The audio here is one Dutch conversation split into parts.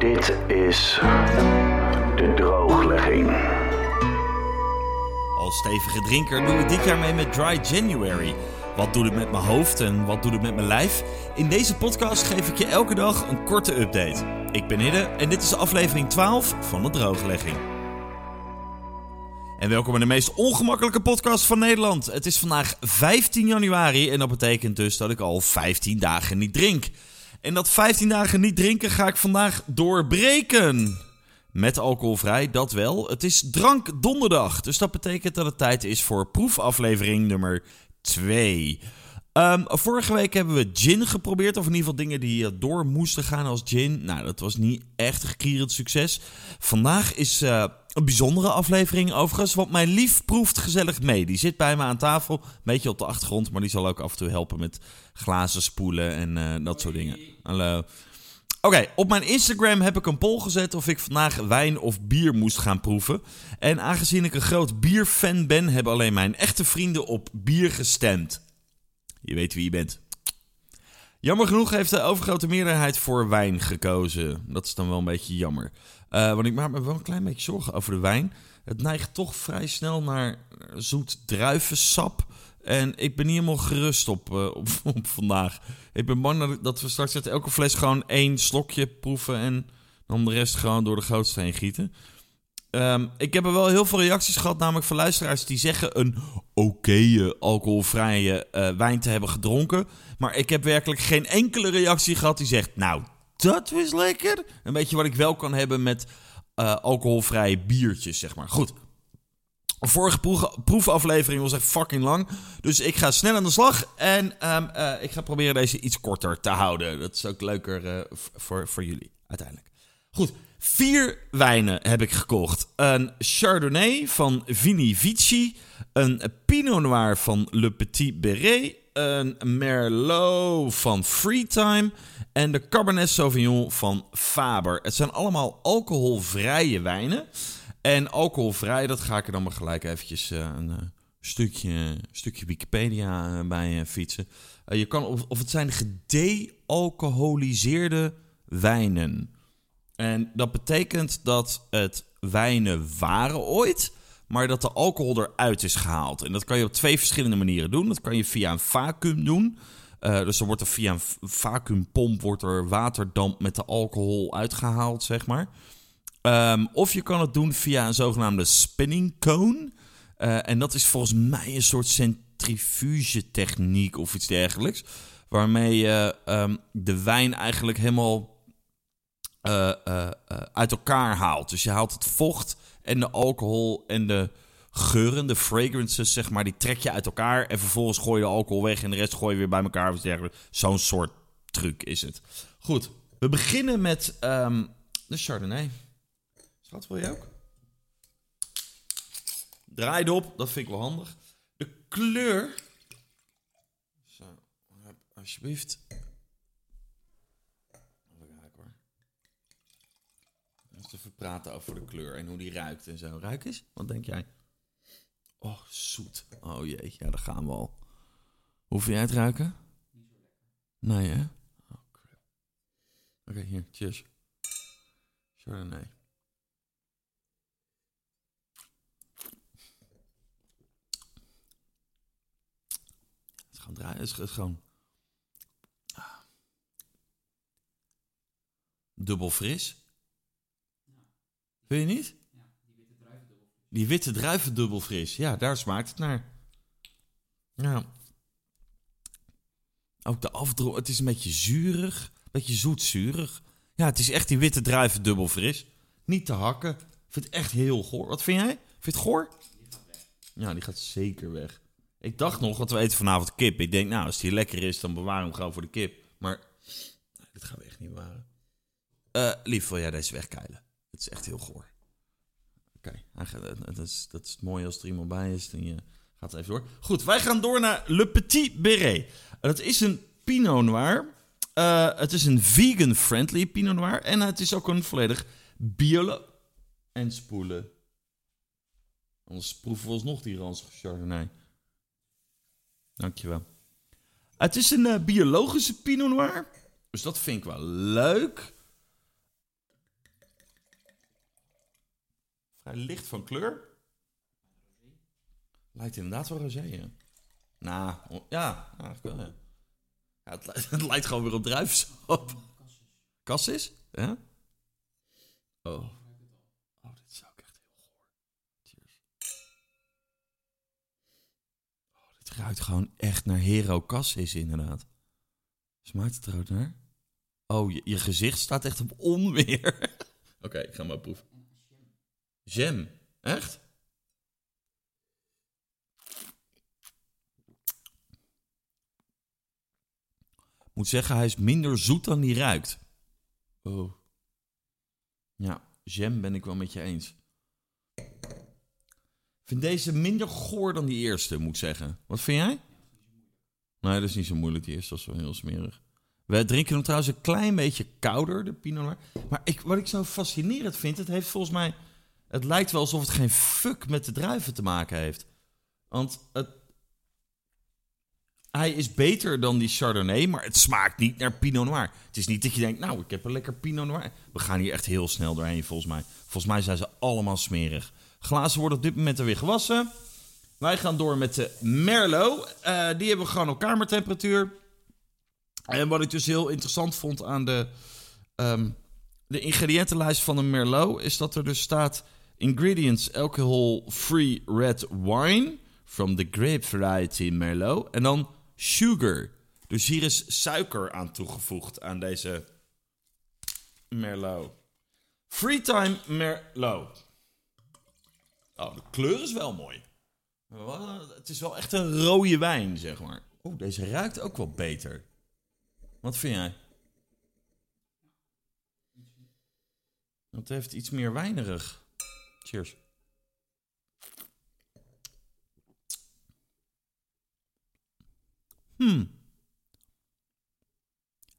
Dit is de drooglegging. Als stevige drinker doe ik dit jaar mee met Dry January. Wat doet het met mijn hoofd en wat doet het met mijn lijf? In deze podcast geef ik je elke dag een korte update. Ik ben Hidde en dit is aflevering 12 van de drooglegging. En welkom bij de meest ongemakkelijke podcast van Nederland. Het is vandaag 15 januari en dat betekent dus dat ik al 15 dagen niet drink. En dat 15 dagen niet drinken ga ik vandaag doorbreken. Met alcoholvrij, dat wel. Het is drank donderdag, dus dat betekent dat het tijd is voor proefaflevering nummer 2. Ehm, vorige week hebben we gin geprobeerd, of in ieder geval dingen die door moesten gaan als gin. Nou, dat was niet echt een gekierend succes. Vandaag is uh, een bijzondere aflevering overigens, want mijn lief proeft gezellig mee. Die zit bij me aan tafel, een beetje op de achtergrond, maar die zal ook af en toe helpen met glazen spoelen en uh, dat soort dingen. Hallo. Oké, op mijn Instagram heb ik een poll gezet of ik vandaag wijn of bier moest gaan proeven. En aangezien ik een groot bierfan ben, hebben alleen mijn echte vrienden op bier gestemd. Je weet wie je bent. Jammer genoeg heeft de overgrote meerderheid voor wijn gekozen. Dat is dan wel een beetje jammer. Uh, want ik maak me wel een klein beetje zorgen over de wijn. Het neigt toch vrij snel naar zoet druivensap. En ik ben niet helemaal gerust op, uh, op, vandaag. Ik ben bang dat, dat we straks uit elke fles gewoon één slokje proeven. En dan de rest gewoon door de grootste heen gieten. Um, ik heb er wel heel veel reacties gehad, namelijk van luisteraars die zeggen een oké alcoholvrije uh, wijn te hebben gedronken. Maar ik heb werkelijk geen enkele reactie gehad die zegt, nou, dat was lekker. Een beetje wat ik wel kan hebben met uh, alcoholvrije biertjes, zeg maar. Goed. Vorige proef, proefaflevering was echt fucking lang. Dus ik ga snel aan de slag. En um, uh, ik ga proberen deze iets korter te houden. Dat is ook leuker voor, voor jullie, uiteindelijk. Goed. Vier wijnen heb ik gekocht. Een Chardonnay van Vini Vici. Een Pinot Noir van Le Petit Beret. Een Merlot van Freetime. En de Cabernet Sauvignon van Faber. Het zijn allemaal alcoholvrije wijnen. En alcoholvrij, dat ga ik er dan maar gelijk eventjes uh, een uh, stukje, stukje Wikipedia uh, bij fietsen. je kan, of, of het zijn gedealcoholiseerde wijnen. En dat betekent dat het wijnen waren ooit, maar dat de alcohol eruit is gehaald. En dat kan je op twee verschillende manieren doen. Dat kan je via een vacuüm doen. Uh, dus er wordt er via een vacuümpomp wordt er waterdamp met de alcohol uitgehaald, zeg maar. Um, of je kan het doen via een zogenaamde spinning cone. Uh, en dat is volgens mij een soort centrifuge techniek of iets dergelijks. Waarmee je um, de wijn eigenlijk helemaal uh, uh, uh, uit elkaar haalt. Dus je haalt het vocht en de alcohol en de geuren, de fragrances, zeg maar, die trek je uit elkaar. En vervolgens gooi je de alcohol weg en de rest gooi je weer bij elkaar. Zo'n soort truc is het. Goed, we beginnen met um, de Chardonnay. Schat, wil je ook? Draai op, dat vind ik wel handig. De kleur. Zo, alsjeblieft. Even praten over de kleur en hoe die ruikt en zo. Ruik eens? Wat denk jij? Oh, zoet. Oh jee, ja, daar gaan we al. Hoe vind jij het ruiken? Niet zo lekker. Nee, hè? Oh. Oké, hier, cheers. Chardonnay. Het is draaien. Het is gewoon... Dubbel fris. Vind je niet? Ja, die witte druiven dubbel fris. Die witte druiven dubbel fris. Ja, daar smaakt het naar. Ja. Ook de afdroog. Het is een beetje zuurig. Een beetje zoetzurig. Ja, het is echt die witte druiven dubbel fris. Niet te hakken. Ik vind het echt heel goor. Wat vind jij? Vind je het goor? Die gaat weg. Ja, die gaat zeker weg. Ik dacht nog, want we eten vanavond kip. Ik denk, nou, als die lekker is, dan bewaren we hem gewoon voor de kip. Maar, dit gaan we echt niet bewaren. Uh, lief, wil jij deze wegkeilen? Het is echt heel goor. Oké, dat, is, dat is mooi als er iemand bij is. Dan je gaat even door. Goed, wij gaan door naar Le Petit Beret. Het is een Pinot Noir. Uh, het is een vegan-friendly Pinot Noir. En het is ook een volledig biolo... En spoelen. Anders proeven we alsnog die ranzige Chardonnay. Dankjewel. Het is een uh, biologische Pinot Noir. Dus dat vind ik wel leuk. Licht van kleur. Lijkt inderdaad wel rosé, ja. Nou, ja, het, li- het lijkt gewoon weer op druivensap. Cassis? Ja? Oh. Oh, dit echt heel. Oh, ruikt gewoon echt naar Hero Cassis, inderdaad. Smaakt het er ook naar? Oh, je gezicht staat echt op onweer. Oké, ik ga maar proeven. Jam. Echt? Moet zeggen, hij is minder zoet dan die ruikt. Oh. Ja, jam ben ik wel met je eens. Ik vind deze minder goor dan die eerste, moet ik zeggen. Wat vind jij? Nee, dat is niet zo moeilijk. Die eerste was wel heel smerig. We drinken hem trouwens een klein beetje kouder, de Pinot Noir. Maar ik, wat ik zo fascinerend vind, het heeft volgens mij... Het lijkt wel alsof het geen fuck met de druiven te maken heeft. Want het, hij is beter dan die Chardonnay, maar het smaakt niet naar Pinot Noir. Het is niet dat je denkt, nou, ik heb een lekker Pinot Noir. We gaan hier echt heel snel doorheen, volgens mij. Volgens mij zijn ze allemaal smerig. Glazen worden op dit moment er weer gewassen. Wij gaan door met de Merlot. Eh, die hebben we gewoon op kamertemperatuur. En wat ik dus heel interessant vond aan de, ehm, de ingrediëntenlijst van een Merlot... is dat er dus staat... Ingredients alcohol-free red wine... from the grape variety Merlot. En dan sugar. Dus hier is suiker aan toegevoegd aan deze Merlot. Freetime Merlot. Oh, de kleur is wel mooi. Het is wel echt een rode wijn, zeg maar. Oeh, deze ruikt ook wel beter. Wat vind jij? Het heeft iets meer wijnerig. Cheers. Hmm.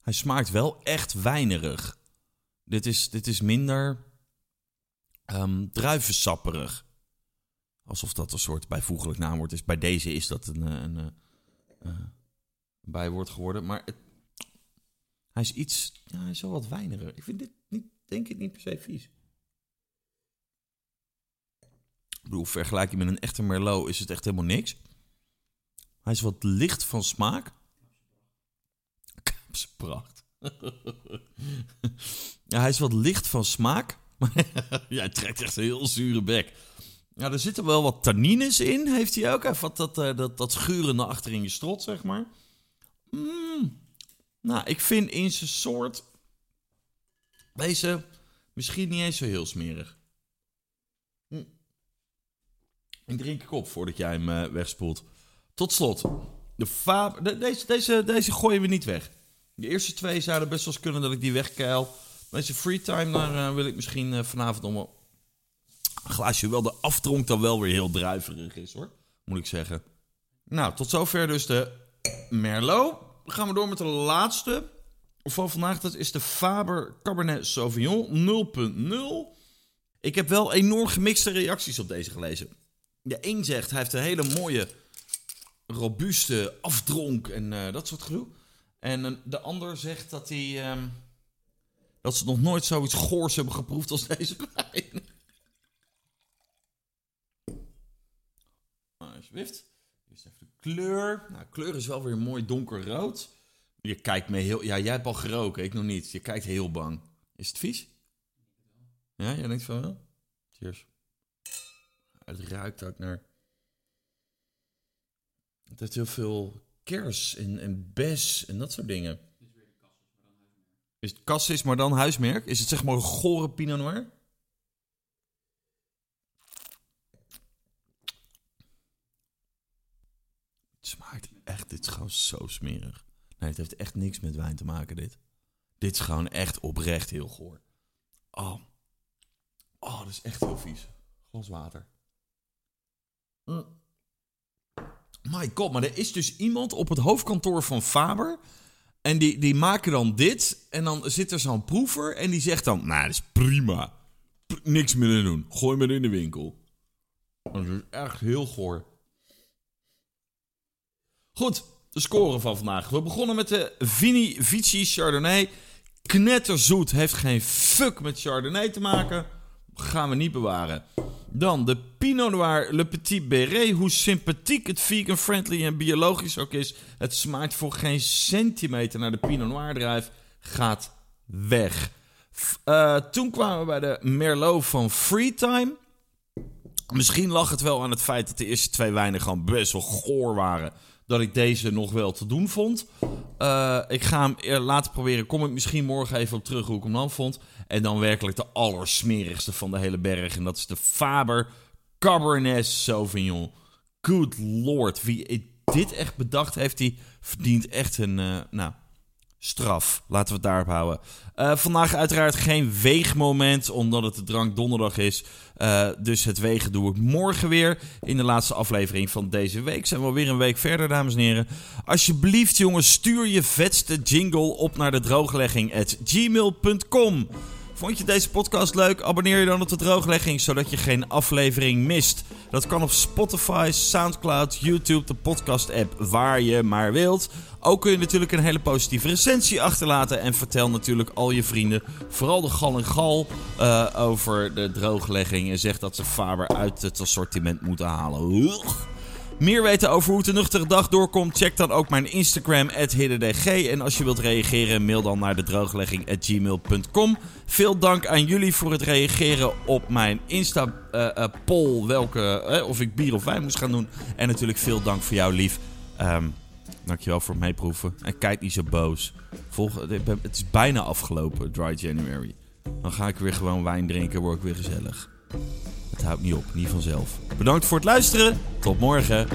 Hij smaakt wel echt wijnerig. Dit is, dit is minder ehm druivensapperig. Alsof dat een soort bijvoeglijk naamwoord is. Bij deze is dat een, eh, een, eh, eh, bijwoord geworden. Maar het, hij is iets... Ja, hij is wel wat wijniger. Ik vind dit niet, denk ik niet per se vies. Ik vergelijk je met een echte Merlot is het echt helemaal niks. Hij is wat licht van smaak. Kaapspracht. ja, hij is wat licht van smaak. Maar jij trekt echt een heel zure bek. Ja, er zitten wel wat tannines in, heeft hij ook. Even wat dat, eh, dat, dat schurende achter in je strot, zeg maar. Mm. Nou, ik vind in zijn soort deze misschien niet eens zo heel smerig. Ik drink ik op voordat jij hem eh, wegspoelt. Tot slot, de Fab... de- deze, deze, deze gooien we niet weg. De eerste twee zouden best wel eens kunnen dat ik die wegkeil. Deze freetime, daar eh, wil ik misschien eh, vanavond wel een glaasje wel de aftronk dan wel weer heel druiverig is hoor. Moet ik zeggen. Nou, tot zover dus de Merlot. Dan gaan we door met de laatste van vandaag. Dat is de Faber Cabernet Sauvignon 0.0. Ik heb wel enorm gemixte reacties op deze gelezen. De een zegt hij heeft een hele mooie, robuuste afdronk en eh, dat soort gedoe. En een- de ander zegt dat hij... ehm, dat ze nog nooit zoiets goors hebben geproefd als deze wijn. Alsjeblieft. Eerst even de kleur. Nou, kleur is wel weer mooi donkerrood. Je kijkt me heel... Ja, jij hebt al geroken, ik nog niet. Je kijkt heel bang. Is het vies? Ja, jij denkt van wel? Cheers. Het ruikt ook naar... Het heeft heel veel kers en, en bes en dat soort dingen. Is het Cassis, maar dan huismerk? Is het zeg maar een gore Pinot Noir? Het smaakt echt, dit is gewoon zo smerig. Nee, het heeft echt niks met wijn te maken, dit. Dit is gewoon echt oprecht heel goor. Oh. Oh, dat is echt heel vies. Glas water. Mm. My god, maar er is dus iemand op het hoofdkantoor van Faber. En die, die maken dan dit. En dan zit er zo'n proever. En die zegt dan: Nou, dat is prima. Niks meer doen. Gooi maar in de winkel. Dat is echt heel goor. Goed, de score van vandaag. We begonnen met de Vini Vici Chardonnay. Knetterzoet heeft geen fuck met Chardonnay te maken. Gaan we niet bewaren. Dan de Pinot Noir Le Petit Beret. Hoe sympathiek het vegan-friendly en biologisch ook is. Het smaakt voor geen centimeter naar de Pinot Noir drijf. Gaat weg. Eh, toen kwamen we bij de Merlot van Freetime. Misschien lag het wel aan het feit dat de eerste twee wijnen gewoon best wel goor waren. Dat ik deze nog wel te doen vond. Eh, ik ga hem laten proberen. Kom ik misschien morgen even op terug hoe ik hem dan vond. En dan werkelijk de allersmerigste van de hele berg. En dat is de Faber Cabernet Sauvignon. Good lord. Wie dit echt bedacht heeft, die verdient echt een... eh, nou, straf. Laten we het daarop houden. Eh, vandaag uiteraard geen weegmoment, omdat het de drank donderdag is. Eh, dus het wegen doe ik morgen weer. In de laatste aflevering van deze week zijn we alweer een week verder, dames en heren. Alsjeblieft, jongens, stuur je vetste jingle op naar de drooglegging at gmail.com. Vond je deze podcast leuk? Abonneer je dan op de drooglegging, zodat je geen aflevering mist. Dat kan op Spotify, Soundcloud, YouTube, de podcast-app, waar je maar wilt. Ook kun je natuurlijk een hele positieve recensie achterlaten. En vertel natuurlijk al je vrienden, vooral de gal en gal, eh, over de drooglegging. En zeg dat ze Faber uit het assortiment moeten halen. Meer weten over hoe een nuchtere dag doorkomt, check dan ook mijn Instagram, hiddendg. En als je wilt reageren, mail dan naar de drooglegging.gmail.com. Veel dank aan jullie voor het reageren op mijn Insta-poll, welke, eh, of ik bier of wijn moest gaan doen. En natuurlijk veel dank voor jou, lief. Ehm, dankjewel voor het meeproeven. En kijk niet zo boos. Volg, het is bijna afgelopen, Dry January. Dan ga ik weer gewoon wijn drinken, word ik weer gezellig. Het houdt niet op, niet vanzelf. Bedankt voor het luisteren. Tot morgen.